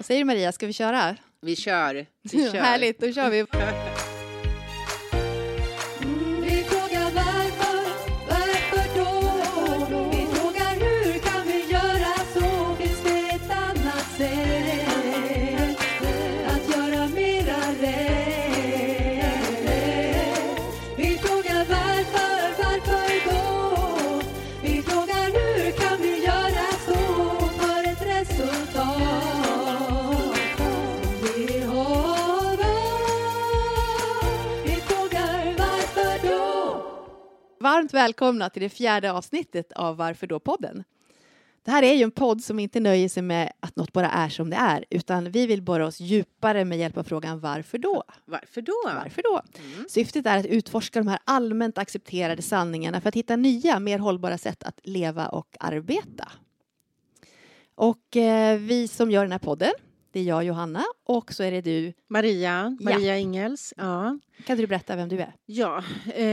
Vad säger du Maria, ska vi köra? Vi kör. Vi kör. Härligt, då kör vi. Varmt välkomna till det fjärde avsnittet av Varför då-podden. Det här är ju en podd som inte nöjer sig med att något bara är som det är, utan vi vill borra oss djupare med hjälp av frågan varför då? Varför då? Varför då? Mm. Syftet är att utforska de här allmänt accepterade sanningarna för att hitta nya, mer hållbara sätt att leva och arbeta. Och eh, vi som gör den här podden, det är jag, Johanna, och så är det du. Maria, Ja. Maria Ingels. Ja, Kan du berätta vem du är? ja eh,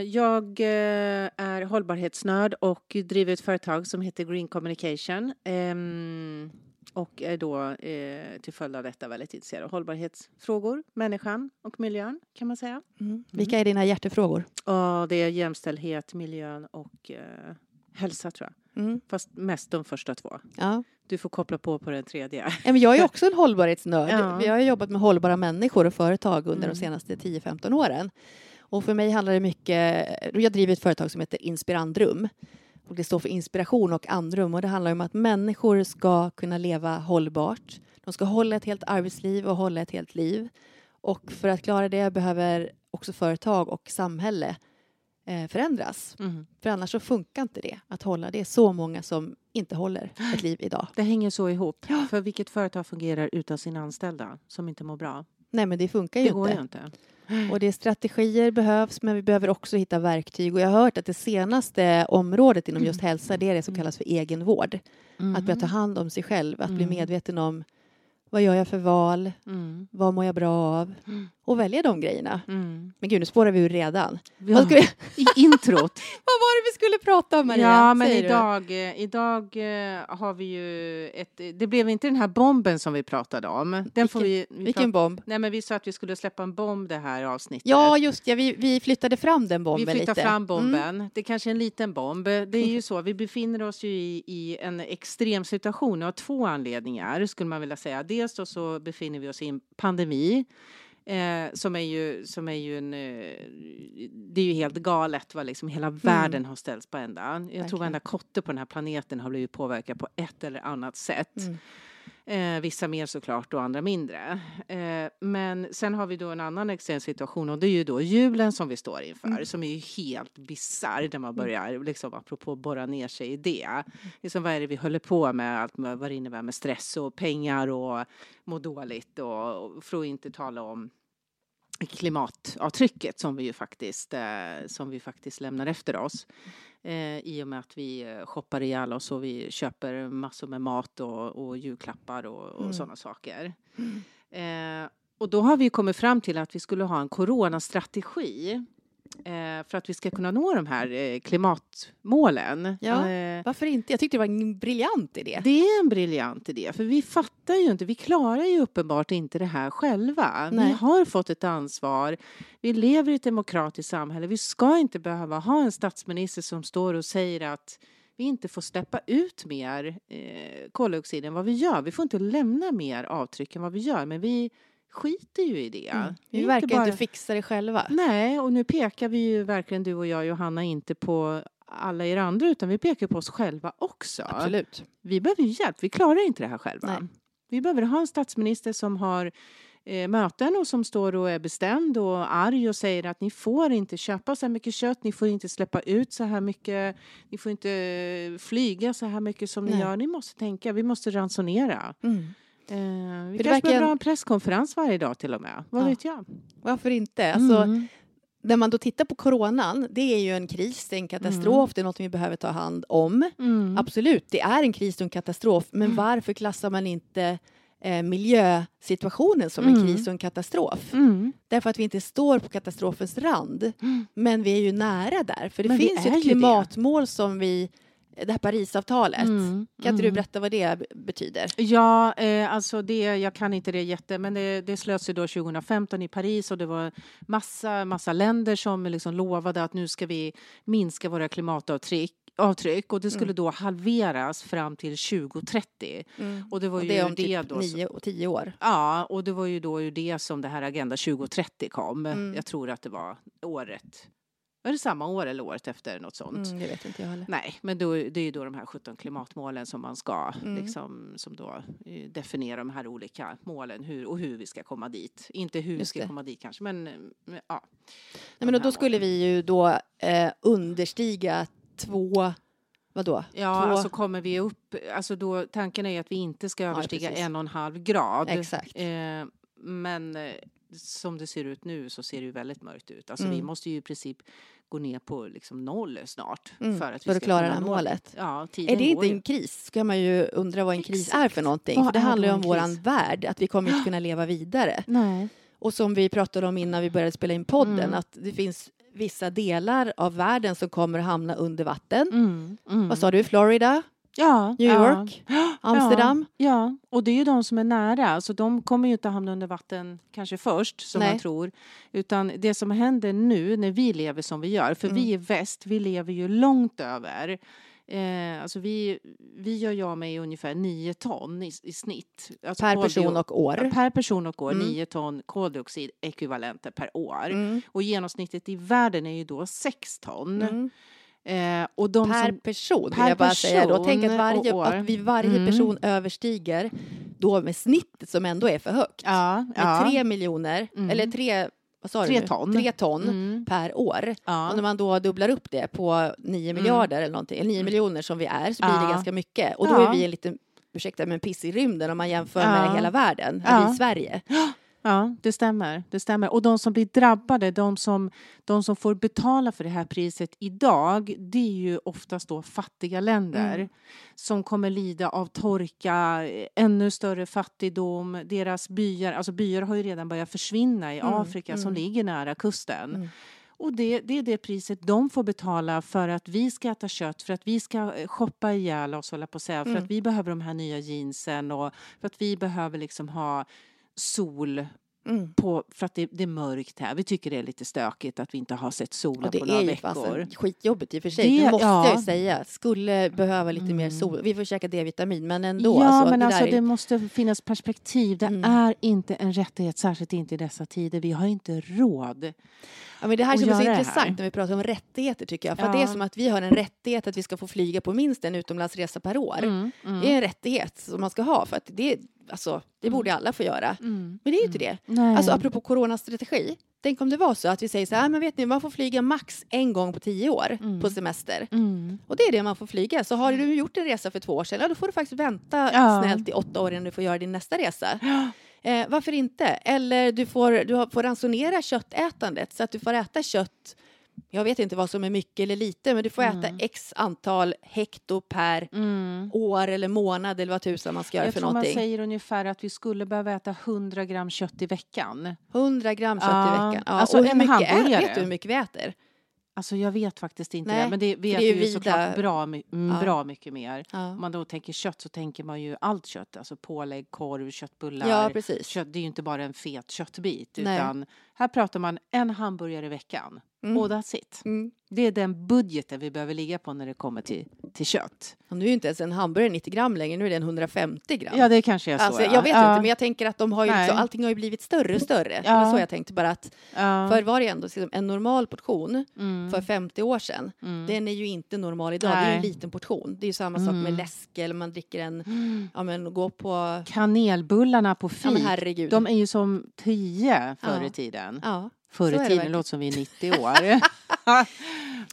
jag eh, är hållbarhetsnörd och driver ett företag som heter Green Communication. ehm, och är då eh, till följd av detta väldigt intresserad av hållbarhetsfrågor, människan och miljön kan man säga. Vilka är dina hjärtefrågor? Och det är jämställdhet, miljön och eh, hälsa tror jag. Mm. Fast mest de första två. Ja. Du får koppla på på den tredje. Ja, men jag är också en hållbarhetsnörd. Ja. Vi har jobbat med hållbara människor och företag under Mm. de senaste 10-15 åren. Och för mig handlar det mycket... Jag driver ett företag som heter Inspirandrum. Och det står för inspiration och andrum. Och det handlar om att människor ska kunna leva hållbart. De ska hålla ett helt arbetsliv och hålla ett helt liv. Och för att klara det behöver också företag och samhälle förändras. Mm. För annars så funkar inte det att hålla. Det är så många som inte håller ett liv idag. Det hänger så ihop. Ja. För vilket företag fungerar utan sina anställda som inte mår bra? Nej, men det funkar ju Det inte. går ju inte. Och det är strategier behövs, men vi behöver också hitta verktyg. Och jag har hört att det senaste området inom just hälsa, det är det som kallas för egenvård. Att börja ta hand om sig själv, att bli Mm. medveten om vad gör jag för val, Mm. vad mår jag bra av Mm. och välja de grejerna. Mm. Men gud, nu spårar vi ur redan. Ja. Vad, skulle, I introt. vad var det vi skulle prata om, Maria? ja, men du? idag, eh, idag eh, har vi ju ett... Det blev inte den här bomben som vi pratade om. Den får vi, vi Vilken bomb? Nej, men vi sa att vi skulle släppa en bomb det här avsnittet. Ja, just ja, vi, vi flyttade fram den bomben vi flyttar lite. fram Mm. bomben. Det kanske är en liten bomb. Det är ju så, vi befinner oss ju i, i en extrem situation av två anledningar skulle man vilja säga. Dels då så befinner vi oss i en pandemi. Eh, som är ju, som är ju en, eh, det är ju helt galet vad liksom hela världen har ställts på ända. Jag tror Verkligen. varenda kotte på den här planeten har blivit påverkad på ett eller annat sätt. Mm. Eh, vissa mer såklart och andra mindre. Eh, men sen har vi då en annan extrem situation och det är ju då julen som vi står inför Mm. som är ju helt bisarr när man börjar, liksom apropå borra ner sig i det. Liksom, vad är det vi håller på med, allt med vad det innebär med stress och pengar och må dåligt och, och för att inte tala om klimatavtrycket som vi ju faktiskt, eh, som vi faktiskt lämnar efter oss. Eh, I och med att vi eh, shoppar ihjäl oss och vi köper massor med mat och, och julklappar och, och Mm. sådana saker. Eh, och då har vi kommit fram till att vi skulle ha en coronastrategi för att vi ska kunna nå de här eh, klimatmålen. Ja. Eh, Varför inte? Jag tyckte det var en briljant idé. det är en briljant idé, för vi fattar ju inte, vi klarar ju uppenbart inte det här själva. Nej. Vi har fått ett ansvar, vi lever i ett demokratiskt samhälle, vi ska inte behöva ha en statsminister som står och säger att vi inte får släppa ut mer eh, koldioxid än vad vi gör. Vi får inte lämna mer avtryck än vad vi gör, men vi skiter ju i det. Mm. Vi Vi verkar bara- inte fixa det själva. Nej, och nu pekar vi ju verkligen du och jag Johanna inte på alla er andra utan vi pekar på oss själva också. Absolut. Vi behöver ju hjälp, vi klarar inte det här själva. Nej. Vi behöver ha en statsminister som har eh, möten och som står och är bestämd och arg och säger att ni får inte köpa så här mycket kött, ni får inte släppa ut så här mycket, ni får inte flyga så här mycket som ni Nej. gör. Ni måste tänka, vi måste ransonera. Mm. Eh, vi det kanske verkar- behöver ha en presskonferens varje dag till och med. Vad Ja. vet jag? Varför inte? Alltså, Mm. När man då tittar på coronan, det är ju en kris, det är en katastrof, det är något vi behöver ta hand om. Mm. Absolut, det är en kris och en katastrof, men varför klassar man inte eh, miljösituationen som en Mm. kris och en katastrof? Mm. Därför att vi inte står på katastrofens rand, Mm. men vi är ju nära där. För det Men finns ju ett ju klimatmål som vi det här Parisavtalet. Mm, Kan inte du mm. berätta vad det betyder? Ja, eh, alltså det, jag kan inte det jätte, men det, det slöts ju då 2015 i Paris och det var massa, massa länder som liksom lovade att nu ska vi minska våra klimatavtryck avtryck och det skulle Mm. då halveras fram till 2030. Och det var Och ju det är om det typ då nio och tio år. Ja, och det var ju då ur det som det här Agenda 2030 kom. Mm. Jag tror att det var året. Var det samma år eller året efter något sånt? Mm, det vet inte jag heller. Nej, men då, det är ju då de här 17 klimatmålen som man ska Mm. liksom, som då eh, definierar de här olika målen hur, och hur vi ska komma dit. Inte hur vi ska komma dit kanske, men ja. Nej, men då, då skulle målen. vi ju då eh, understiga två, vadå? Ja, två, alltså kommer vi upp, alltså då, tanken är ju att vi inte ska överstiga precis. en och en halv grad. Exakt. Eh, men eh, som det ser ut nu så ser det ju väldigt mörkt ut. Alltså vi Mm. måste ju i princip gå ner på liksom noll snart. Mm, för att, för vi att ska klara det här målet. Ja, är det inte ju. en kris? Ska man ju undra vad en kris är Exakt. för någonting. Vad för det handlar ju om våran värld, att vi kommer inte kunna leva vidare. Nej. Och som vi pratade om innan vi började spela in podden, Mm. att det finns vissa delar av världen som kommer att hamna under vatten. Mm, mm. Vad sa du? Florida? Ja, New ja. York? Amsterdam? Ja, och det är ju de som är nära. Så de kommer ju inte hamna under vatten kanske först, som Nej. man tror. Utan det som händer nu när vi lever som vi gör, för Mm. vi i väst, vi lever ju långt över. Eh, alltså vi, vi gör ju av med ungefär 9 ton i, i snitt. Alltså Per person och Ja, år. Per person och år, Mm. 9 ton koldioxidekvivalenter per år. Mm. Och genomsnittet i världen är ju då 6 ton. Mm. Eh, och de Per som, person vill per jag bara säga då. Tänk att, varje, att vi varje Mm. person överstiger då med snittet som ändå är för högt. ja, Med ja. tre miljoner, Mm. eller tre, Tre nu? ton. Tre ton Mm. per år. Ja. Och när man då dubblar upp det på 9 miljarder eller någonting, eller 9 miljoner som vi är, så blir det Mm. Ganska mycket. Och då är vi en liten, ursäkta men piss i rymden om man jämför med hela världen, vi i Sverige. Ja, det stämmer. det stämmer. Och de som blir drabbade, de som, de som får betala för det här priset idag, det är ju oftast då fattiga länder Mm. som kommer lida av torka, ännu större fattigdom. Deras byar, alltså byar har ju redan börjat försvinna i Mm, Afrika som mm. ligger nära kusten. Mm. Och det, det är det priset de får betala för att vi ska äta kött, för att vi ska eh, shoppa ihjäl oss, hålla på att säga, för Mm. att vi behöver de här nya jeansen och för att vi behöver liksom ha sol Mm. på, för att det, det är mörkt här. Vi tycker det är lite stökigt att vi inte har sett solen det på några är ju veckor. fasen skitjobbigt i och för sig, Det- det, måste jag ja. ju säga. Skulle behöva lite mer Mm. sol. Vi får käka D-vitamin, men ändå. ja, alltså, men det alltså är- det måste finnas perspektiv. Det Mm. är inte en rättighet, särskilt inte i dessa tider. Vi har inte råd. Ja, men det här är så det intressant när vi pratar om rättigheter tycker jag. För att det är Ja. som att vi har en rättighet att vi ska få flyga på minst en utomlandsresa per år. Mm, mm, Det är en rättighet som man ska ha för att det, alltså, det borde alla få göra. mm. Men det är ju inte det. Nej. Alltså apropå coronastrategi. Tänk om det var så att vi säger så här, "Ah, men vet ni, man får flyga max en gång på tio år Mm. på semester. Mm. Och det är det man får flyga. Så har du gjort en resa för två år sedan, ja, då får du faktiskt vänta Ja. snällt i åtta år innan du får göra din nästa resa. Eh, varför inte? Eller du får, du får ransonera köttätandet så att du får äta kött jag vet inte vad som är mycket eller lite, men du får äta Mm. x antal hekto per Mm. år eller månad eller vad tusan man ska göra Jag för tror man någonting. säger ungefär att vi skulle behöva äta 100 gram kött i veckan. 100 gram kött Ja, i veckan. Ja, alltså och hur mycket är, hamburgare. vet du hur mycket vi äter? Alltså jag vet faktiskt inte Nej, det, men det vet det ju vida- såklart bra, mm, Ja. bra mycket mer. Ja, Om man då tänker kött så tänker man ju allt kött, alltså pålägg, korv, köttbullar. ja precis. Kött, det är ju inte bara en fet köttbit, Nej. utan här pratar man en hamburgare i veckan. Mm. Och that's it. Mm. Det är den budgeten vi behöver ligga på när det kommer till, till kött. Och nu är ju inte ens en hamburgare 90 gram längre, nu är den 150 gram. Ja, det kanske är så. Alltså, ja. jag vet ja. inte, men jag tänker att de har ju Nej. liksom, allting har ju blivit större och större. Ja. Var så jag tänkte bara att ja. förr var det ändå liksom en normal portion mm. för 50 år sedan. mm. Den är ju inte normal idag, det är en Nej. liten portion. Det är ju samma sak med Mm. läsk eller man dricker en, Mm. ja men gå på, Kanelbullarna på ja men fik, herregud. de är ju som tio förr i Ja. Tiden. ja. Förr i tiden verkligen. låter som vi är 90 år. Ja,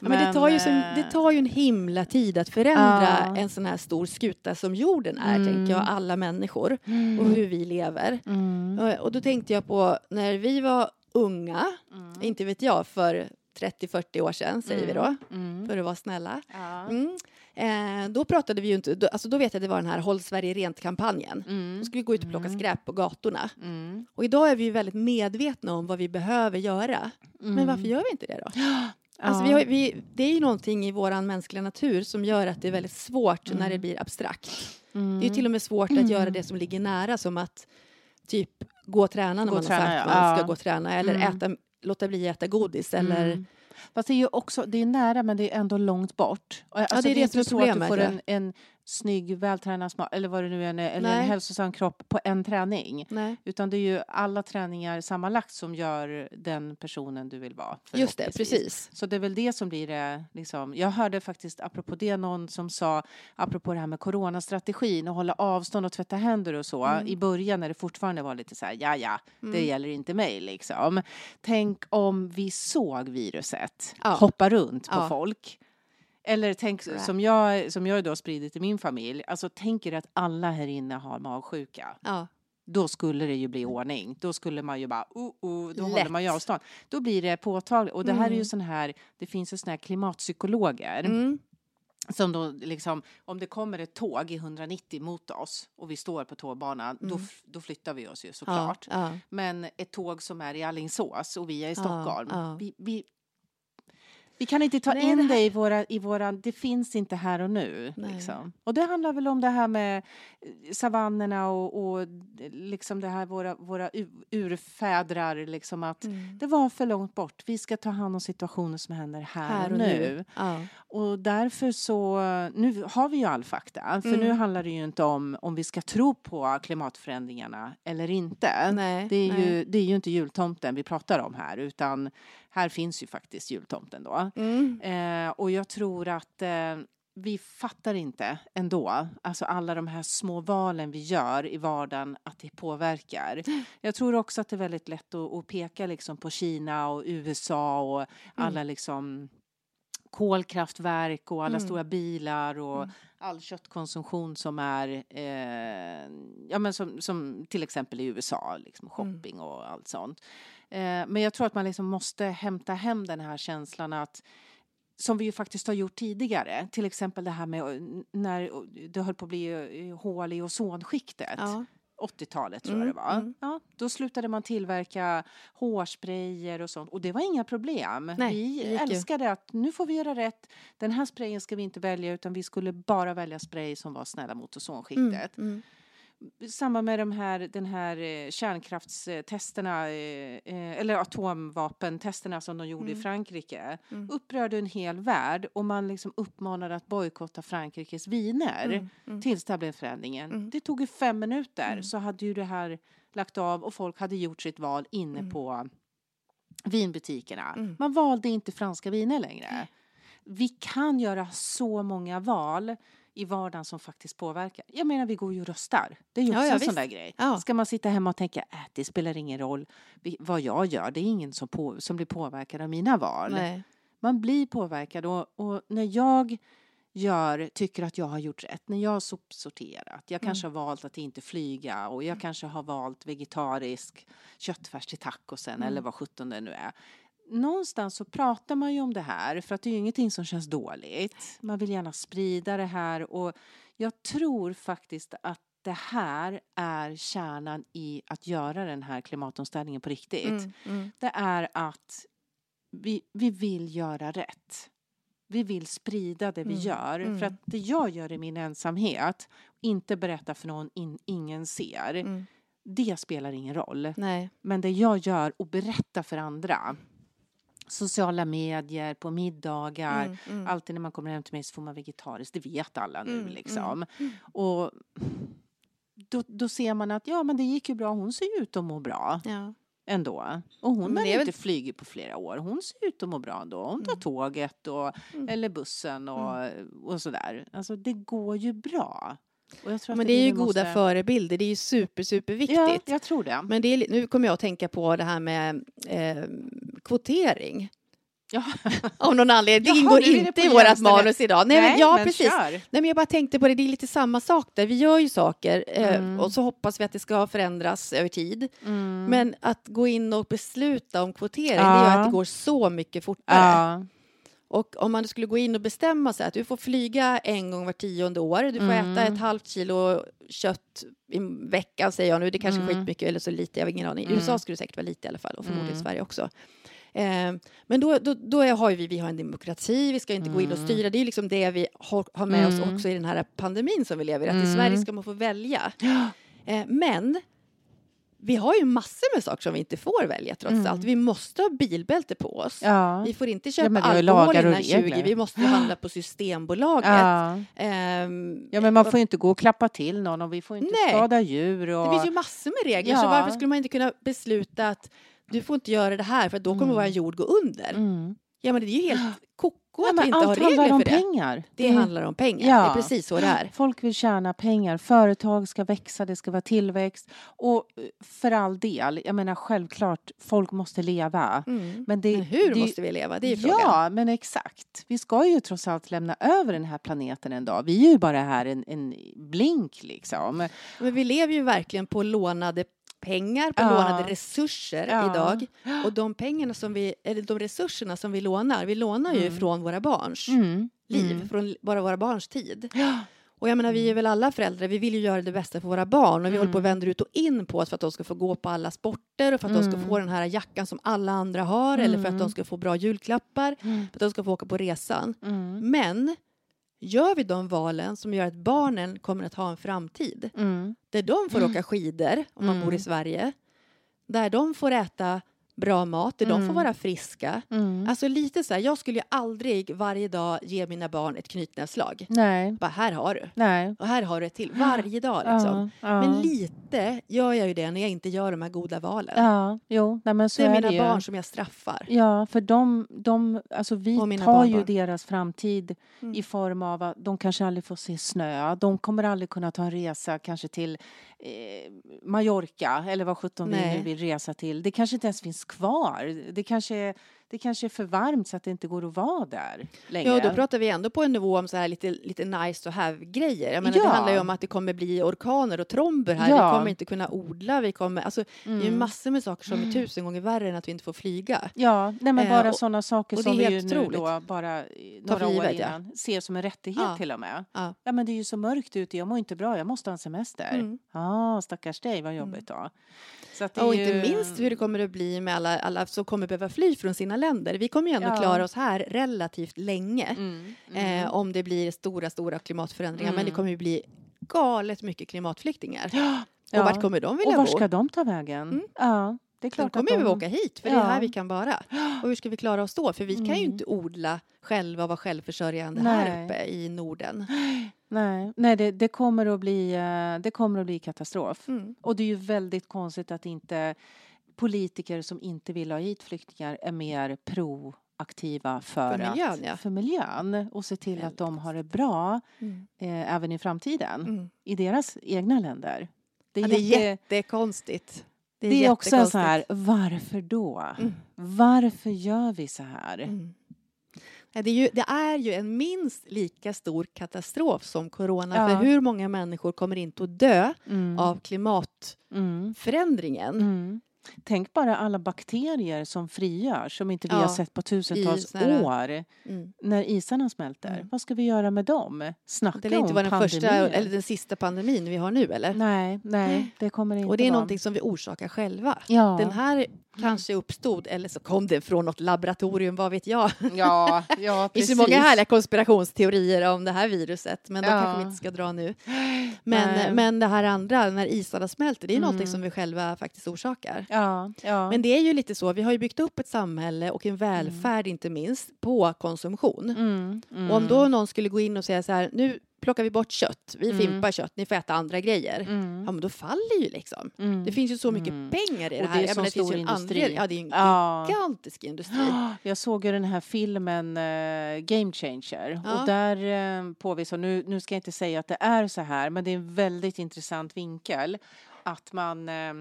men, det, tar ju eh, det tar ju en himla tid att förändra Ja. en sån här stor skuta som jorden är, Mm. tänker jag, alla människor och Mm. hur vi lever. Mm. Och- Och då tänkte jag på när vi var unga, Mm. inte vet jag, för 30-40 år sedan säger vi då, Mm. för att vara snälla. Ja. Mm. Eh, då pratade vi ju inte, då, alltså då vet jag att det var den här Håll Sverige Rent-kampanjen. Mm. Då skulle vi gå ut och plocka Mm. skräp på gatorna. Mm. Och idag är vi ju väldigt medvetna om vad vi behöver göra. Men Mm. varför gör vi inte det då? Alltså, vi har, vi, det är ju någonting i vår mänskliga natur som gör att det är väldigt svårt när det Mm. blir abstrakt. Mm. Det är ju till och med svårt att göra det som ligger nära som att typ gå och träna när Gå man träna, har sagt ja. att man ska Ja. gå och träna eller Mm. äta, låta bli att äta godis eller Mm. Fast det är ju också, det är nära men det är ändå långt bort. Alltså, det är det inte som är att du problemet, får ja. en, en snygg, vältränad, sma- eller vad det nu än är, eller Nej. en hälsosam kropp på en träning. Nej. Utan det är ju alla träningar sammanlagt som gör den personen du vill vara. Just det, precis. Så det är väl det som blir det. Liksom. Jag hörde faktiskt apropå det någon som sa, apropå det här med coronastrategin och hålla avstånd och tvätta händer och så. Mm. I början när det fortfarande var lite så här, ja ja, det Mm. gäller inte mig liksom. Tänk om vi såg viruset Ja. hoppa runt på Ja. folk. Eller tänk Right. som jag, som jag då spridit i min familj. Alltså tänker att alla här inne har magsjuka. Ja. Då skulle det ju bli ordning. Då skulle man ju bara, oh, oh, då håller Lätt. man ju avstånd. Då blir det påtagligt. Och det här är ju Mm. sån här, det finns ju såna här klimatpsykologer. Mm. Som då liksom, om det kommer ett tåg i 190 mot oss och vi står på tågbanan, då, Mm. f- då flyttar vi oss ju Ja, såklart. ja. Men ett tåg som är i Alingsås och vi är i Ja, Stockholm, ja. Vi, vi, vi kan inte ta Nej, in det det, här- i våra, i våra, det finns inte här och nu. Liksom. Och det handlar väl om det här med eh, savannerna och, och liksom det här våra, våra urfädrar, liksom att Mm. det var för långt bort. Vi ska ta hand om situationer som händer här, Här och och nu. nu. Ja. Och därför så, nu har vi ju all fakta, för nu Mm. handlar det ju inte om om vi ska tro på klimatförändringarna eller inte. Nej, Det är, nej. ju, det är ju inte jultomten vi pratar om här, utan här finns ju faktiskt jultomten då. Mm. Eh, och jag tror att eh, vi fattar inte ändå, alltså alla de här små valen vi gör i vardagen, att det påverkar. Jag tror också att det är väldigt lätt att, att peka liksom på Kina och USA och alla liksom kolkraftverk och alla Mm. stora bilar och Mm. all köttkonsumtion som är, eh, ja men som, som till exempel i USA, liksom Mm. shopping och allt sånt. Eh, men jag tror att man liksom måste hämta hem den här känslan att som vi ju faktiskt har gjort tidigare, till exempel det här med eh, när det höll på att bli eh, hål i ozonskiktet. Ja. 80-talet tror Mm, jag det var. mm. Ja, då slutade man tillverka hårsprayer och sånt och det var inga problem. Nej, vi gick ju. älskade att nu får vi göra rätt. Den här sprayen ska vi inte välja utan vi skulle bara välja spray som var snälla mot ozonskiktet. Mm. Mm. Samma med de här, den här eh, kärnkraftstesterna eh, eh, eller atomvapentesterna som de gjorde i Mm. Frankrike. Mm. Upprörde en hel värld och man liksom uppmanade att bojkotta Frankrikes viner Mm. Mm. tills det blev förändringen. Mm. Det tog ju fem minuter Mm. så hade ju det här lagt av och folk hade gjort sitt val inne Mm. på vinbutikerna. Man valde inte franska viner längre. Vi kan göra så många val i vardagen som faktiskt påverkar. Jag menar, vi går ju och röstar. Det är ju Ja, också ja, en sån visst. där grej. Ja. Ska man sitta hemma och tänka, äh, det spelar ingen roll vad jag gör. Det är ingen som, på, som blir påverkad av mina val. Nej. Man blir påverkad och, och när jag gör, tycker att jag har gjort rätt, när jag har sopsorterat, jag kanske Mm. har valt att inte flyga och jag kanske har valt vegetarisk köttfärs till tacosen Mm. eller vad sjutton det nu är. Någonstans så pratar man ju om det här för att det är ju ingenting som känns dåligt. Man vill gärna sprida det här och jag tror faktiskt att det här är kärnan i att göra den här klimatomställningen på riktigt Mm. Mm. det är att vi, vi vill göra rätt. Vi vill sprida det vi Mm, gör. mm. För att det jag gör i min ensamhet, inte berätta för någon in, ingen ser, Mm. det spelar ingen roll. Nej. Men det jag gör och berättar för andra, sociala medier, på middagar, Mm. Mm. alltid när man kommer hem till mig så får man vegetariskt, det vet alla nu Mm, liksom. mm. Och då, då ser man att ja men det gick ju bra, hon ser ju ut att må bra Ja. ändå. Och hon har inte flugit på flera år. Hon ser ut att må bra ändå. Hon tar Mm. tåget och, Mm. eller bussen och, och sådär. Alltså det går ju bra. Men det är ju goda måste- förebilder. Det är ju super, superviktigt. Ja, jag tror det. Men det är, nu kommer jag att tänka på det här med eh, kvotering. Ja. Av någon anledning. Det ingår inte i vårt manus idag. Nej, men, ja, precis. kör. Nej, men jag bara tänkte på det, det är lite samma sak där. Vi gör ju saker eh, Mm. och så hoppas vi att det ska förändras över tid. Mm. Men att gå in och besluta om kvotering, Ja. det gör att det går så mycket fortare. ja. Och om man skulle gå in och bestämma sig att du får flyga en gång var tionde år, du får Mm. äta ett halvt kilo kött i veckan säger jag nu, det är kanske Mm. skitmycket eller så lite, jag har ingen aning. I Mm. USA skulle det säkert vara lite i alla fall och förmodligen Mm. Sverige också. Eh, men då, då, då är- har vi, vi har en demokrati, vi ska inte gå in och Mm. styra. Det är liksom det vi har, har med oss Mm. också i den här pandemin som vi lever i. Att i Mm. Sverige ska man få välja. Eh, men vi har ju massor med saker som vi inte får välja trots Mm. allt. Vi måste ha bilbälte på oss. Ja. Vi får inte Ja, köpa ju alkohol innan 20. regler. Vi måste handla på Systembolaget. Ja. Ehm, ja, men man får ju inte gå och klappa till någon och vi får inte Nej. skada djur. Och... Det finns ju massor med regler. Så Ja. varför skulle man inte kunna besluta att du får inte göra det här för då kommer Mm. vår jord gå under? Mm. Ja men det är ju helt koko Ja, att men vi inte har regler handlar om för det. pengar. Det handlar om pengar. Ja. Det är precis så det är. Folk vill tjäna pengar, företag ska växa, det ska vara tillväxt. Och eh, för all del, jag menar självklart, folk måste leva. Mm. Men, det, Men hur det, måste vi leva? Det är ju frågan. Ja, men exakt. Vi ska ju trots allt lämna över den här planeten en dag. Vi är ju bara här en, en blink liksom. Men vi lever ju verkligen på lånade pengar, på Ja. lånade resurser Ja. idag. Och de pengarna som vi, eller de resurserna som vi lånar, vi lånar ju Mm. från våra barns Mm. liv, Mm. från bara våra barns tid. Ja. Och jag menar, vi är väl alla föräldrar, vi vill ju göra det bästa för våra barn och vi håller på och Mm. vänder ut och in på oss för att de ska få gå på alla sporter och för att de ska Mm. få den här jackan som alla andra har eller för att Mm. de ska få bra julklappar, Mm. för att de ska få åka på resan. Mm. Men gör vi de valen som gör att barnen kommer att ha en framtid Mm. där de får åka skidor om man Mm. bor i Sverige, där de får äta bra mat, där de får Mm. vara friska. Mm. Alltså lite så här, jag skulle ju aldrig varje dag ge mina barn ett knytnävsslag. Nej, Bara här har du. nej. Och här har du ett till. Varje dag liksom. Ja, ja. Men lite gör jag ju det när jag inte gör de här goda valen. Ja, jo, nej, men så det är är mina det ju. barn som jag straffar. Ja, för de, de alltså vi tar ju barnbarn. deras framtid Mm. i form av att de kanske aldrig får se snö. De kommer aldrig kunna ta en resa kanske till eh, Mallorca eller vad sjutton vi nu vill resa till. Det kanske inte ens finns kvar. Det kanske, är- det kanske är för varmt så att det inte går att vara där längre. Ja, då pratar vi ändå på en nivå om så här lite, lite nice to have-grejer. Jag menar, Ja. Det handlar ju om att det kommer bli orkaner och tromber här. Ja. Vi kommer inte kunna odla. Vi kommer, alltså, Det är ju Mm. massor med saker som är tusen gånger värre än att vi inte får flyga. Ja, nej men Eh, bara och- sådana saker och som vi ju helt nu då bara eh, några år givet, ja. innan ser som en rättighet Ja. till och med. Ja. Ja men det är ju så mörkt ute, jag mår inte bra, jag måste ha en semester. Mm. Ja, stackars dig, vad jobbigt då. Så att det är Och ju... inte minst hur det kommer att bli med alla, alla som kommer behöva fly från sina länder. Vi kommer ju ändå Ja. klara oss här relativt länge. Mm, mm. Eh, om det blir stora, stora klimatförändringar. Men det Mm. kommer ju bli galet mycket klimatflyktingar. Ja. Och vart kommer de vilja Och var bo? ska de ta vägen? Mm. Ja, det är klart kommer att ju de... åka hit, för det är här vi kan vara. Och hur ska vi klara oss då? För vi kan ju Mm. inte odla själva och vara självförsörjande här Nej. uppe i Norden. Nej, nej det, det, kommer att bli, eh, det kommer att bli katastrof. Mm. Och det är ju väldigt konstigt att inte politiker som inte vill ha hit flyktingar är mer proaktiva för, För miljön, att, ja. för miljön och se till att de har det bra Mm. eh, även i framtiden Mm. i deras egna länder. Det är, Ja, det är jätte, jättekonstigt. det är också en sån här, jättekonstigt. varför då? Mm. Varför gör vi så här? Mm. Det är, ju, det är ju en minst lika stor katastrof som corona. Ja. För hur många människor kommer inte att dö Mm. av klimatförändringen? Mm. Tänk bara alla bakterier som frigörs som inte vi Ja, har sett på tusentals år Mm. när isarna smälter. Mm. Vad ska vi göra med dem? Snacka Det lär inte vara den pandemier. första eller den sista pandemin vi har nu, eller? Nej, nej, det kommer inte Och det är vara. någonting som vi orsakar själva. Ja. Den här kanske uppstod, eller så kom den från något laboratorium, vad vet jag? Ja, ja, Det finns precis. många härliga konspirationsteorier om det här viruset, men de Ja. kanske vi inte ska dra nu. Men, Nej. men det här andra, när isarna smälter, det är Mm. som vi själva faktiskt orsakar. Ja, ja. Men det är ju lite så, vi har ju byggt upp ett samhälle och en välfärd inte minst på konsumtion. Mm, mm. Och om då någon skulle gå in och säga så här, nu plockar vi bort kött, vi Mm. fimpar kött, ni får äta andra grejer. Mm, Ja men då faller ju liksom. mm. Det finns ju så mycket Mm. pengar i det Och här. det är finns stor industri. andel- Ja, det är en Ja. gigantisk industri. Jag såg ju den här filmen eh, Game Changer Ja. och där eh, påvisar, nu, nu ska jag inte säga att det är så här, men det är en väldigt intressant vinkel att man eh,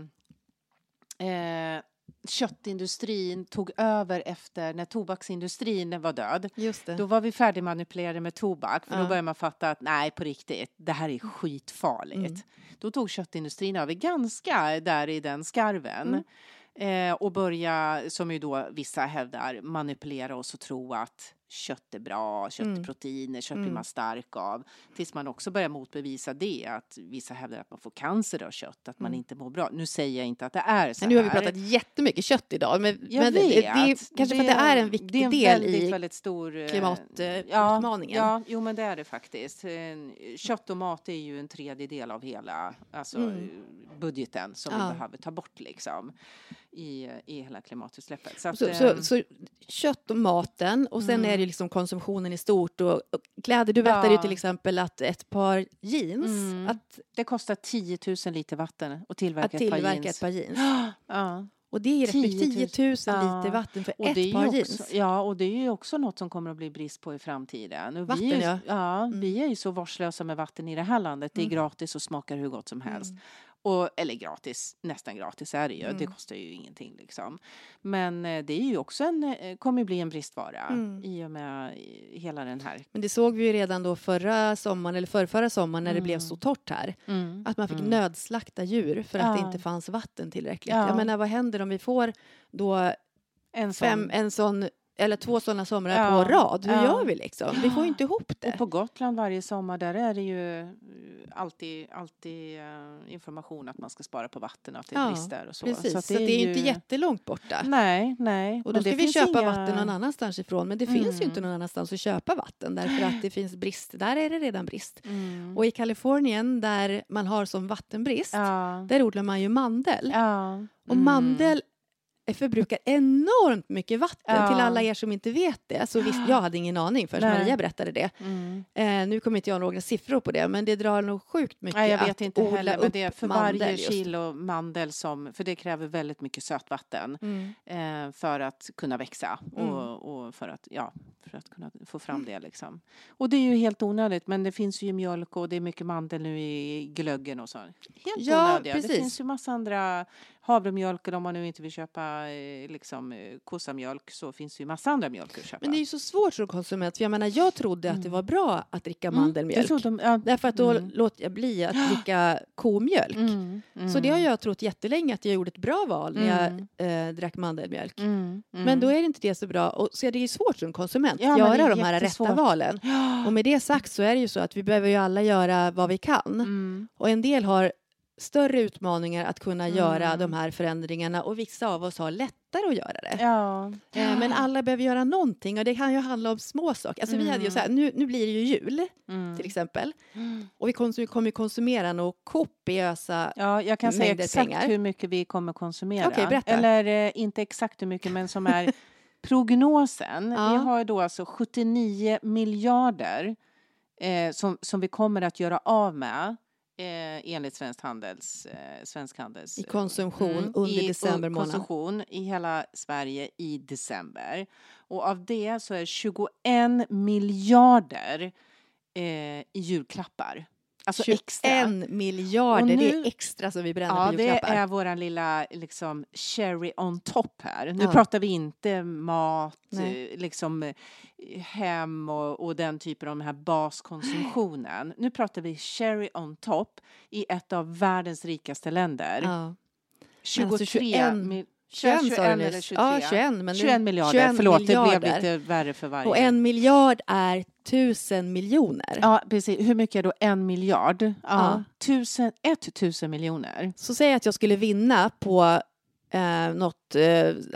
köttindustrin tog över efter när tobaksindustrin var död. Då var vi färdigmanipulerade med tobak för Ja. då började man fatta att nej på riktigt, det här är skitfarligt. Mm. Då tog köttindustrin över ganska där i den skarven. Mm. Eh, och börja, som ju då vissa hävdar, manipulera oss och tro att kött är bra, kött är Mm. proteiner, kött blir Mm. man stark av. Tills man också börjar motbevisa det, att vissa hävdar att man får cancer av kött, att man Mm. inte mår bra. Nu säger jag inte att det är så Men nu har vi pratat jättemycket kött idag. Men, Jag men vet. det, är kanske för att det är en viktig det är en del väldigt, i väldigt stor eh, klimatutmaningen. Ja, jo men det är det faktiskt. Eh, Kött och mat är ju en tredjedel av hela alltså, Mm. budgeten som Ja. vi behöver ta bort liksom i, i hela klimatutsläppet. Så, att, Så, så, så kött och maten och sen Mm. Är det liksom konsumtionen i stort och, och kläder. Du berättade ju Ja. till exempel att ett par jeans, Mm. att, det kostar 10 000 liter vatten att tillverka, att tillverka ett ett par par jeans. Ja. Och det är rätt mycket, 10 000. 10 000 Ja. liter vatten för Och ett ju par också, jeans. Ja, och det är ju också något som kommer att bli brist på i framtiden. Och Vatten, vi är, ju- ja. ja. Mm. Vi är ju så vårdslösa med vatten i det här landet. Det är Mm. gratis och smakar hur gott som helst. Mm. Och, eller gratis, nästan gratis är det ju. Det Mm. kostar ju ingenting liksom. Men eh, det är ju också en, eh, kommer bli en bristvara Mm. i och med hela den här. Men det såg vi ju redan då förra sommaren, eller förrförra sommaren när det blev Mm. så torrt här. Att man fick Mm. nödslakta djur för att det Ja. inte fanns vatten tillräckligt. Ja. Jag menar, vad händer om vi får då En fem, sån. en sån, eller två sådana somrar Ja. på rad? Hur Ja. gör vi liksom? Vi får ju inte ihop det. Och på Gotland varje sommar, där är det ju eh, alltid, alltid eh, information att man ska spara på vatten och att det är Ja, brister och så. Precis, så, att det är ju inte jättelångt borta. Nej, nej. Och då ska det vi köpa inga- vatten någon annanstans ifrån. Men det finns ju inte Mm. någon annanstans att köpa vatten därför att det finns brist. Där är det redan brist. Mm. Och i Kalifornien där man har som vattenbrist, Ja. där odlar man ju mandel. Och Mm. mandel förbrukar enormt mycket vatten. Ja. Till alla er som inte vet det. Så visst, jag hade ingen aning förrän Nej. Maria berättade det. Mm. Eh, nu kommer inte jag några siffror på det, men det drar nog sjukt mycket Nej, jag vet att inte odla heller. Men det är för varje just. kilo mandel som, för det kräver väldigt mycket sötvatten Mm. eh, för att kunna växa Mm. och, och för, att, ja, för att kunna få fram det. Liksom. Och det är ju helt onödigt, men det finns ju mjölk och det är mycket mandel nu i glöggen och så. Helt Ja, onödiga. Det precis. finns ju massa andra havremjölk eller om man nu inte vill köpa eh, liksom, eh, kossamjölk så finns det ju massa andra mjölker att köpa. Men det är ju så svårt som konsument, för jag menar jag trodde att det Mm. var bra att dricka Mm, mandelmjölk. det trodde- ja. Därför att då Mm. låter jag bli att dricka komjölk. Mm, Så det har mm, jag trott jättelänge att jag gjorde ett bra val när Mm. jag eh, drack mandelmjölk. mm, mm. Men då är det inte det så bra. Och så är det ju svårt som konsument Ja, att göra är de här rätta valen. Och med det sagt så är det ju så att vi behöver ju alla göra vad vi kan. Mm. Och en del har större utmaningar att kunna göra Mm. de här förändringarna och vissa av oss har lättare att göra det. Ja. Eh, Men alla behöver göra någonting och det kan ju handla om små saker. Alltså vi hade ju så här, nu, nu blir det ju jul Mm. till exempel Mm. och vi konsum- kommer konsumera nog kopiösa Ja, jag kan säga exakt pengar. hur mycket vi kommer konsumera. Okej, berätta. Eller eh, inte exakt hur mycket, men som är prognosen. Ja. Vi har då alltså 79 miljarder eh, som, som vi kommer att göra av med eh, enligt Svensk Handels, eh, Svensk Handels i konsumtion Mm, under i december månad. konsumtion i hela Sverige i december. Och av det så är 21 miljarder eh, i julklappar. Alltså 21 extra. miljarder, Och det nu- är extra som vi bränner Ja, på det julklappar. är våran lilla liksom, cherry on top här. Nu Ja. pratar vi inte mat, Nej. eh, liksom eh, hem och, och den typen av den här baskonsumtionen. Nu pratar vi cherry on top i ett av världens rikaste länder. Ja. 23 Alltså 21 mil- 21 sa du 21 eller nyss. 23. Ja, 21. Men det- 21 miljarder, 21 förlåt miljarder. det blev lite värre för varje. Och en miljard är tusen miljoner. Ja, precis. Hur mycket är då en miljard? Ja, Ja. Tusen, ett tusen miljoner. Så säg att jag skulle vinna på eh, något eh,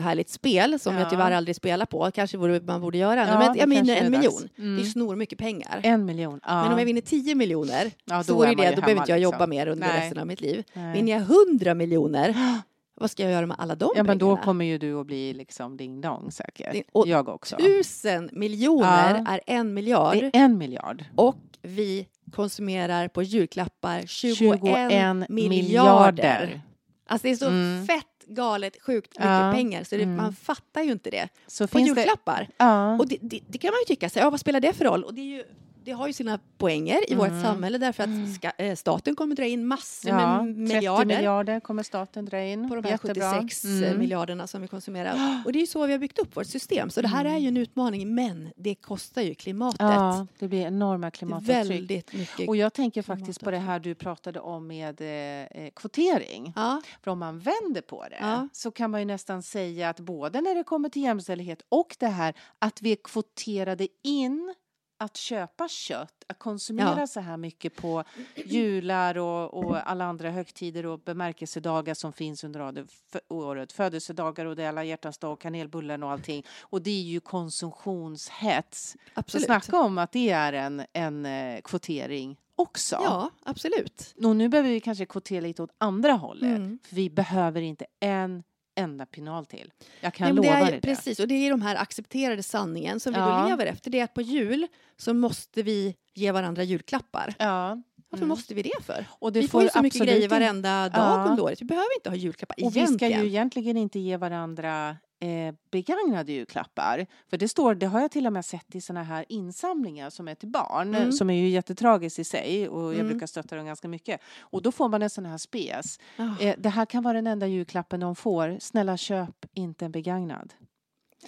härligt spel som Ja. jag tyvärr aldrig spelar på. Kanske borde, man borde göra. Ja, men jag vinner en miljon. Mm. Det är snor mycket pengar. En miljon. Ja. Men om jag vinner 10 miljoner ja, så då vore är det, då behöver inte jag liksom. jobba mer under Nej. resten av mitt liv. Nej. Vinner jag 100 miljoner, vad ska jag göra med alla de Ja, men då pengarna? kommer ju du att bli liksom ding dong säkert. Och jag också. Tusen miljoner Ja. är en miljard Det är en miljard. och vi konsumerar på julklappar 21, 21 miljarder. miljarder. Alltså det är så Mm. fett galet sjukt mycket Ja. pengar så det, Mm. man fattar ju inte det. Så På finns det... julklappar. Ja. Och det, det, det kan man ju tycka, så, ja, vad spelar det för roll? Och det är ju det har ju sina poänger i vårt Mm. samhälle därför att ska, eh, staten kommer dra in massor Ja, med 30 miljarder miljarder kommer staten dra in. på de här Jättebra. 76 Mm. miljarderna som vi konsumerar. Och det är ju så vi har byggt upp vårt system. Så det här är ju en utmaning, men det kostar ju klimatet. Ja, det blir enorma klimatavtryck. Väldigt mycket. Och jag tänker faktiskt på det här du pratade om med eh, eh, kvotering. Ja, För om man vänder på det Ja. så kan man ju nästan säga att både när det kommer till jämställdhet och det här att vi är kvoterade in att köpa kött, att konsumera Ja. så här mycket på jular och, och alla andra högtider och bemärkelsedagar som finns under året-. Födelsedagar och det är alla hjärtans dag och kanelbullen och allting. Och det är ju konsumtionshets. Så absolut. snacka om att det är en, en eh, kvotering också. Ja, absolut. Och nu behöver vi kanske kvotera lite åt andra hållet. Mm. För vi behöver inte en enda pinal till. Jag kan Nej, lova det är, dig det. Precis, och det är de här accepterade sanningen som vi Ja. då lever efter. Det är att på jul så måste vi ge varandra julklappar. Ja. Varför Mm. måste vi det för? Och det vi får ju så mycket grejer varenda dag Ja. under året. Vi behöver inte ha julklappar Och vi ska egentligen. ju egentligen inte ge varandra eh, begagnade julklappar. För det står, det har jag till och med sett i såna här insamlingar som är till barn, Mm. som är ju jättetragiskt i sig och jag Mm. brukar stötta dem ganska mycket. Och då får man en sån här spes. Ah, Eh, det här kan vara den enda julklappen de får. Snälla köp inte en begagnad.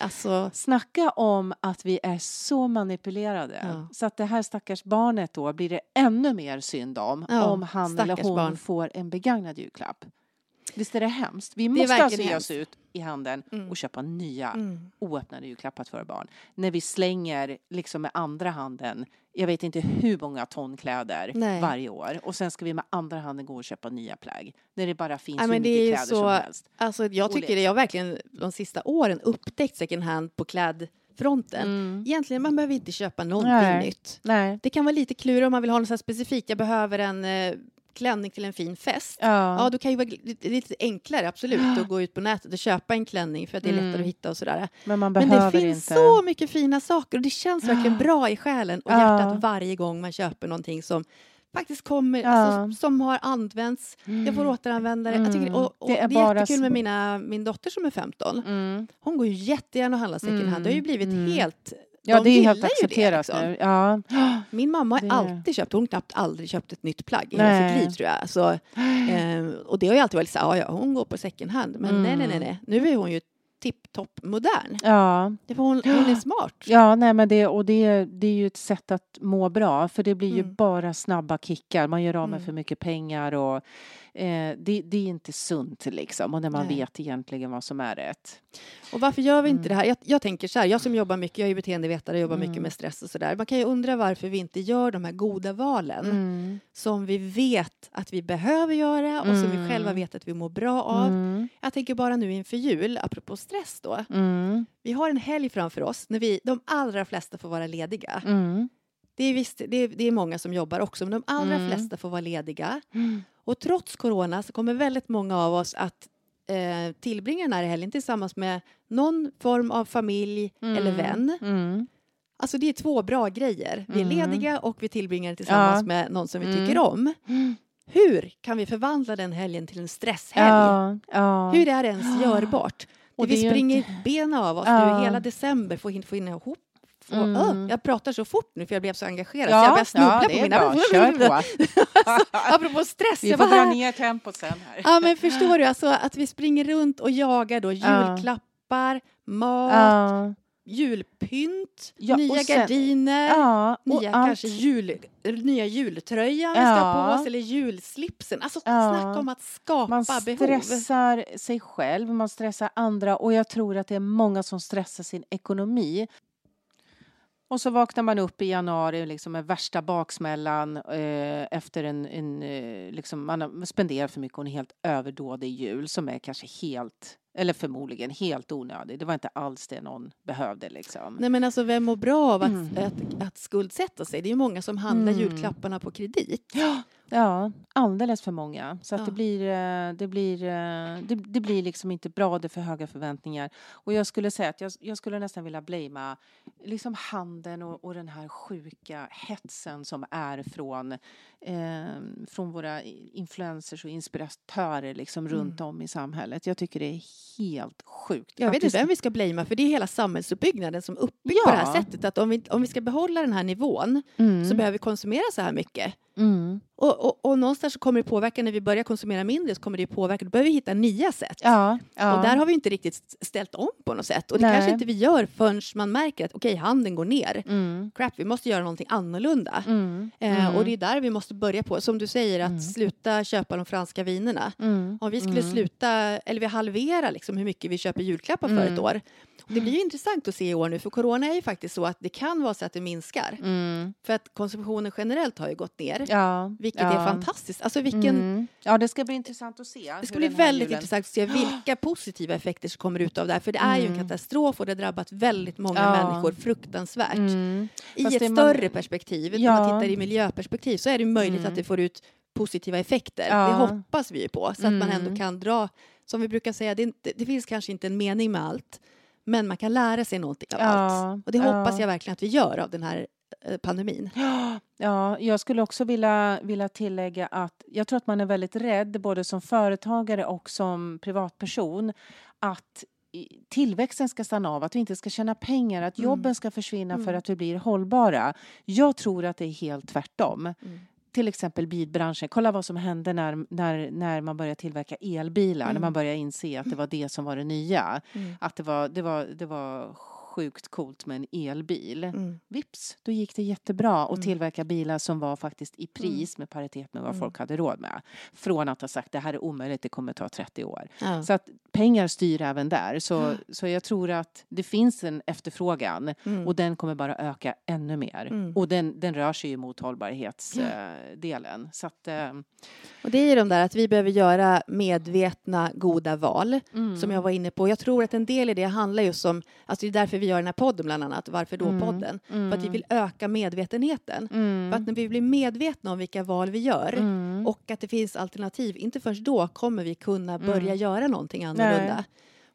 alltså, Snacka om att vi är så manipulerade. Ja. Så att det här stackars barnet då blir det ännu mer synd om. Ja, om han eller hon barn. får en begagnad julklapp. Visst är det hemskt? Vi måste alltså ge oss ut i handeln Mm. och köpa nya mm. oöppnade julklappar för barn. När vi slänger liksom med andra handen, jag vet inte hur många ton kläder Nej. varje år. Och sen ska vi med andra handen gå och köpa nya plagg. När det bara finns Ja, hur mycket kläder så- som helst. Alltså, jag tycker det- det. Jag har verkligen de sista åren upptäckt second hand på klädfronten. Mm. Egentligen, man behöver inte köpa någonting Nej. nytt. Nej. Det kan vara lite klurigt om man vill ha något specifikt. Jag behöver en eh, klänning till en fin fest. Ja. Ja, då kan ju vara lite, lite enklare absolut att gå ut på nätet och köpa en klänning för att det är lättare Mm. att hitta och sådär. men man Men behöver det finns inte. så mycket fina saker och det känns verkligen bra i själen och Ja. hjärtat varje gång man köper någonting som faktiskt kommer, Ja. alltså, som har använts. Jag får återanvända det. Jag tycker, Mm. och, och Det det är är, bara jättekul med mina, min dotter som är 15. Mm. Hon går ju jättegärna och handlar second hand. Det har ju blivit Mm. helt... Ja, de det är helt ju accepterat liksom. nu. Ja. Min mamma har Det- alltid köpt, hon har knappt aldrig köpt ett nytt plagg i hela Nej. sitt liv tror jag. Så, eh, och det har ju alltid varit så här, ja, ja, hon går på second hand. Men nej, nej, nej, nej. Nu är hon ju tipptopp modern. Ja, Det var hon, hon är smart. ja nej, men det, och det, det är ju ett sätt att må bra för det blir ju Mm. bara snabba kickar. Man gör av med Mm. för mycket pengar och eh, det, det är inte sunt liksom och när man Nej. vet egentligen vad som är rätt. Och varför gör vi inte Mm. det här? Jag, jag tänker så här, jag som jobbar mycket, jag är beteendevetare, jobbar Mm. mycket med stress och sådär. Man kan ju undra varför vi inte gör de här goda valen Mm. som vi vet att vi behöver göra och som vi Mm. själva vet att vi mår bra av. Mm. Jag tänker bara nu inför jul, apropå stress då. Mm. Vi har en helg framför oss när vi, de allra flesta får vara lediga. Mm. Det är, visst, det är, det är många som jobbar också, men de allra Mm. flesta får vara lediga. Mm. Och trots corona så kommer väldigt många av oss att eh, tillbringa den här helgen tillsammans med någon form av familj eller vän. Mm. Alltså det är två bra grejer. Vi är Mm. lediga och vi tillbringar det tillsammans Ja. med någon som vi Mm. tycker om. Mm. Hur kan vi förvandla den helgen till en stresshelg? Ja, ja. Hur är det ens görbart? Och vi springer benen av oss nu hela december för att få in ihop. Få, Mm. Öh, jag pratar så fort nu för jag blev så engagerad Ja, så jag börjar snubbla ja, på mina... bra. Kör på. Apropå stress. Vi får dra ner tempot sen här. Ja men förstår du, alltså att vi springer runt och jagar då Ja. julklappar, mat, Ja, julpynt, Ja, nya sen- gardiner. ja Nya, allt- kanske jul, nya jultröjan vi ska Ja. på oss eller julslipsen. Alltså Ja. snacka om att skapa Man behov. stressar sig själv, man stressar andra och jag tror att det är många som stressar sin ekonomi. Och så vaknar man upp i januari liksom med värsta baksmällan eh, efter en, en eh, liksom, man har spenderat för mycket och en helt överdådig jul som är kanske helt, eller förmodligen helt onödig. Det var inte alls det någon behövde liksom. Nej men alltså vem mår bra av att, Mm. att, att skuldsätta sig? Det är ju många som handlar Mm. julklapparna på kredit. Ja, Ja, alldeles för många. Så att Ja. det, blir, eh, det, blir, eh, det, det blir liksom inte bra, det är för höga förväntningar. Och jag skulle säga att jag, jag skulle nästan vilja blamea liksom handeln och, och den här sjuka hetsen som är från, eh, från våra influencers och inspiratörer liksom runt om i samhället. Jag tycker det är helt sjukt. Jag vet inte vem vi ska blamea för det är hela samhällsuppbyggnaden som är uppbyggd på det här Ja. sättet. Att om vi, om vi ska behålla den här nivån Mm. så behöver vi konsumera så här mycket. Mm. Och, och, och någonstans så kommer det påverka när vi börjar konsumera mindre så kommer det påverka. Då behöver vi hitta nya sätt. Ja, ja. Och där har vi inte riktigt ställt om på något sätt. Och det Nej. kanske inte vi gör förrän man märker att okej, handeln går ner. Mm. Crap, vi måste göra någonting annorlunda. Mm. Eh, Mm. och det är där vi måste börja på. Som du säger, att Mm. sluta köpa de franska vinerna. Mm. Om vi skulle Mm. sluta, eller vi halvera liksom hur mycket vi köper julklappar för Mm. ett år. Det blir ju intressant att se i år nu, för corona är ju faktiskt så att det kan vara så att det minskar. Mm. För att konsumtionen generellt har ju gått ner. Ja, Vilket ja. är fantastiskt. Alltså vilken, Mm. Ja, det ska bli intressant att se. Det ska bli väldigt julen- intressant att se vilka positiva effekter som kommer ut av det här. För det är ju en Mm. katastrof och det har drabbat väldigt många Ja. människor fruktansvärt. Mm. I Fast ett det man- större perspektiv, Ja. om man tittar i miljöperspektiv, så är det möjligt Mm. att det får ut positiva effekter. Ja. Det hoppas vi ju på, så att man Mm. ändå kan dra, som vi brukar säga, det, inte, det finns kanske inte en mening med allt, men man kan lära sig någonting av Ja, allt. Och det hoppas ja. jag verkligen att vi gör av den här pandemin. Ja, jag skulle också vilja, vilja tillägga att jag tror att man är väldigt rädd, både som företagare och som privatperson, att tillväxten ska stanna av, att vi inte ska tjäna pengar, att Mm. jobben ska försvinna för Mm. att vi blir hållbara. Jag tror att det är helt tvärtom. Mm. Till exempel bilbranschen. Kolla vad som hände när, när, när man började tillverka elbilar, när Mm. man började inse att det var det som var det nya. Mm. Att det var, det var, det var sjukt coolt med en elbil. Mm. Vips, då gick det jättebra att Mm. tillverka bilar som var faktiskt i pris med paritet med vad Mm. folk hade råd med. Från att ha sagt det här är omöjligt, det kommer ta 30 år. Ja. Så att pengar styr även där. Så, så jag tror att det finns en efterfrågan Mm. och den kommer bara öka ännu mer. Mm. Och den, den rör sig ju mot hållbarhetsdelen. så att, eh, Och det är ju de där att vi behöver göra medvetna, goda val. mm. som jag var inne på. Jag tror att en del i det handlar just om, alltså det är därför vi gör den här podden bland annat, Varför Mm. då-podden? För att vi vill öka medvetenheten. Mm. För att när vi blir medvetna om vilka val vi gör Mm. och att det finns alternativ, inte först då kommer vi kunna börja Mm. göra någonting annorlunda.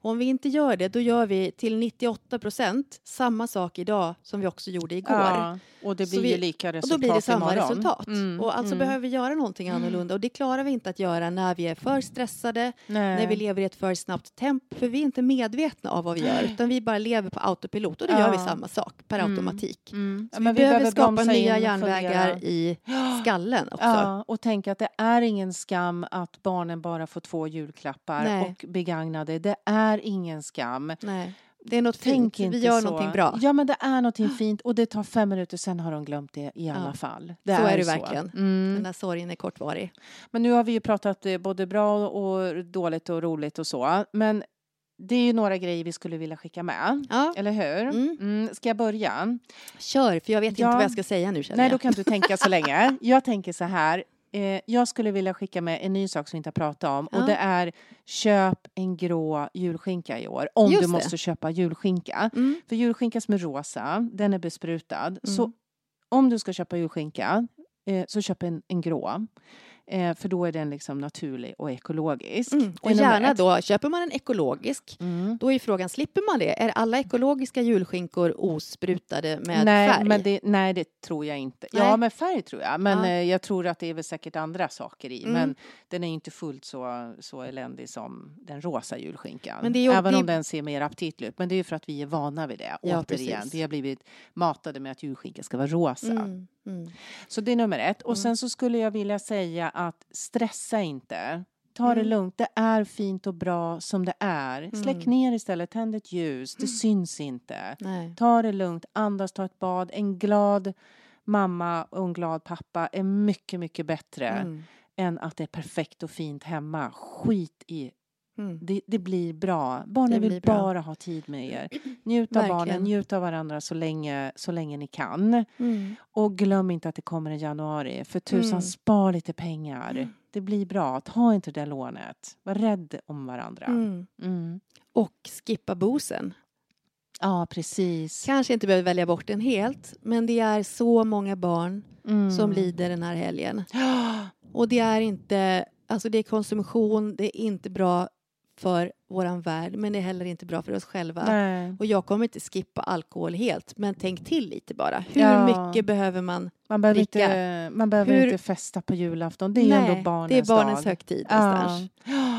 Och om vi inte gör det, då gör vi till 98 procent samma sak idag som vi också gjorde igår. Ja, och det blir vi- ju lika Och resultat då blir det samma imorgon. resultat. Mm, Och alltså mm. behöver vi göra någonting annorlunda och det klarar vi inte att göra när vi är för stressade, Nej. när vi lever i ett för snabbt tempo, för vi är inte medvetna av vad vi gör, utan vi bara lever på autopilot och då Ja. gör vi samma sak per Mm. automatik. Mm. Så Ja, vi, men behöver, skapa bromsa nya järnvägar i skallen också. Ja, och tänka att det är ingen skam att barnen bara får två julklappar Nej. och begagnade. Det är ingen skam. Nej, det är något Tänk fint. inte Vi gör så. någonting bra. Ja, men det är någonting fint och det tar fem minuter, sen har de glömt det i alla Ja. fall. Så är det verkligen. Mm. Den där sorgen är kortvarig. Men nu har vi ju pratat eh, både bra och dåligt och roligt och så. Men det är ju några grejer vi skulle vilja skicka med. Ja, Eller hur? Mm. Mm. Ska jag börja? kör, för jag vet Ja. inte vad jag ska säga nu Nej, jag. då kan du tänka så länge. Jag tänker så här. Eh, jag skulle vilja skicka med en ny sak som vi inte har pratat om. Ja. Och det är köp en grå julskinka i år. Om Just du det. måste köpa julskinka. Mm. För julskinka som är rosa, den är besprutad. Mm. Så om du ska köpa julskinka eh, så köp en, en grå. Eh, för då är den liksom naturlig och ekologisk. Mm. Och gärna ett. då, köper man en ekologisk, Mm. då är frågan, slipper man det? Är alla ekologiska julskinkor osprutade med nej, färg? Men det, nej, det tror jag inte. Nej. Ja, med färg tror jag. Men Ja. eh, jag tror att det är väl säkert andra saker i. Mm. Men den är inte fullt så, så eländig som den rosa julskinkan. Men det är Även det- om den ser mer aptitlig ut. Men det är ju för att vi är vana vid det. Ja, Återigen, precis. vi har blivit matade med att julskinka ska vara rosa. Mm. Mm. Så det är nummer ett. Och Mm. sen så skulle jag vilja säga att stressa inte. Ta det Mm. lugnt. Det är fint och bra som det är. Släck Mm. ner istället. Tänd ett ljus. Det syns inte. Nej. Ta det lugnt, andas, ta ett bad. En glad mamma och en glad pappa är mycket, mycket bättre Mm. än att det är perfekt och fint hemma. Skit i Mm. det. Det blir bra. Barnen vill bra. bara ha tid med er. Njut av barnen, njut av varandra så länge, så länge ni kan. Mm. Och glöm inte att det kommer en januari. För tusan, Mm. spar lite pengar. Mm. Det blir bra. Ta inte det lånet. Var rädd om varandra. Mm. Mm. Och skippa bosen. Ja, precis. Kanske inte behöver välja bort den helt, men det är så många barn Mm. som lider den här helgen. Och det är inte, alltså det är konsumtion, det är inte bra för våran värld, men det är heller inte bra för oss själva. Nej. Och jag kommer inte skippa alkohol helt, men tänk till lite bara. Hur Ja. mycket behöver man? Man behöver, dricka. inte, man behöver Hur- inte festa på julafton. Det är ju ändå barnens det är barnens dag. högtid Ja.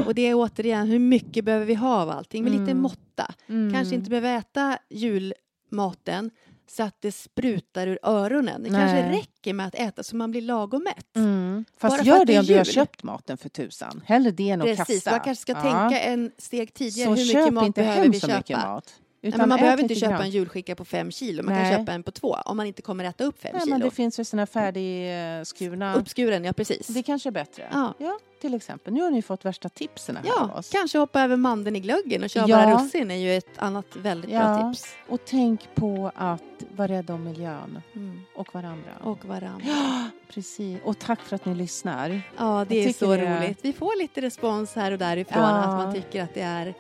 Och det är återigen, hur mycket behöver vi ha av allting? Med lite Mm. måtta. Mm. Kanske inte behöver äta julmaten så att det sprutar ur öronen. Det Nej. kanske räcker med att äta så man blir lagom mätt. Mm. Fast Bara gör det det om du har köpt maten för tusan. Hellre det än att Precis, kasta. man kanske ska Ja. tänka en steg tidigare. Så hur mycket mat inte behöver vi köpa? Nej, man behöver inte köpa en julskinka på fem kilo. Man Nej. kan köpa en på två om man inte kommer äta upp fem Nej, kilo. men det finns ju såna färdigskurna. Uppskuren, ja precis. Det kanske är bättre. Ja. till exempel. Nu har ni fått värsta tipsen här av Ja, oss. kanske hoppa över mandeln i glöggen och köra Ja. bara russin är ju ett annat väldigt Ja. bra tips. Och tänk på att vara rädd om miljön Mm. och varandra. Och varandra. Ja, precis. Och tack för att ni lyssnar. Ja, det Jag är så det roligt. Vi får lite respons här och därifrån Ja. att man tycker att det är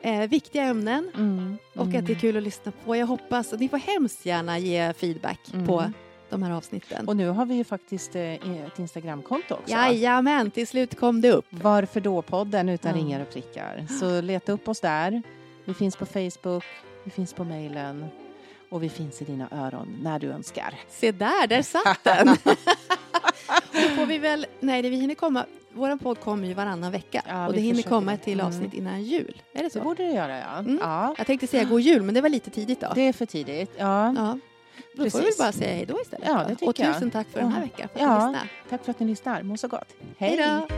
eh, viktiga ämnen Mm. och Mm. att det är kul att lyssna på. Jag hoppas att ni får hemskt gärna ge feedback Mm. på de här avsnitten. Och nu har vi ju faktiskt eh, ett Instagramkonto också. Jajamän, till slut kom det upp. Varför då-podden utan Ja. ringar och prickar. Så leta upp oss där. Vi finns på Facebook, vi finns på mejlen och vi finns i dina öron när du önskar. Se där, där satt den! Då får vi väl, nej det vi hinner komma, vår podd kommer ju varannan vecka Ja, och det hinner komma ett till Mm. avsnitt innan jul. Är det Det så? borde det göra, ja. Mm. ja. Jag tänkte säga god jul, men det var lite tidigt då. Det är för tidigt. Ja. Ja. Då får vi Precis. bara säga hej då istället. Ja, det tycker och tusen jag. tack för den här veckan för att Ja. ni lyssnade. Tack för att ni lyssnar. Må så gott. Hej då!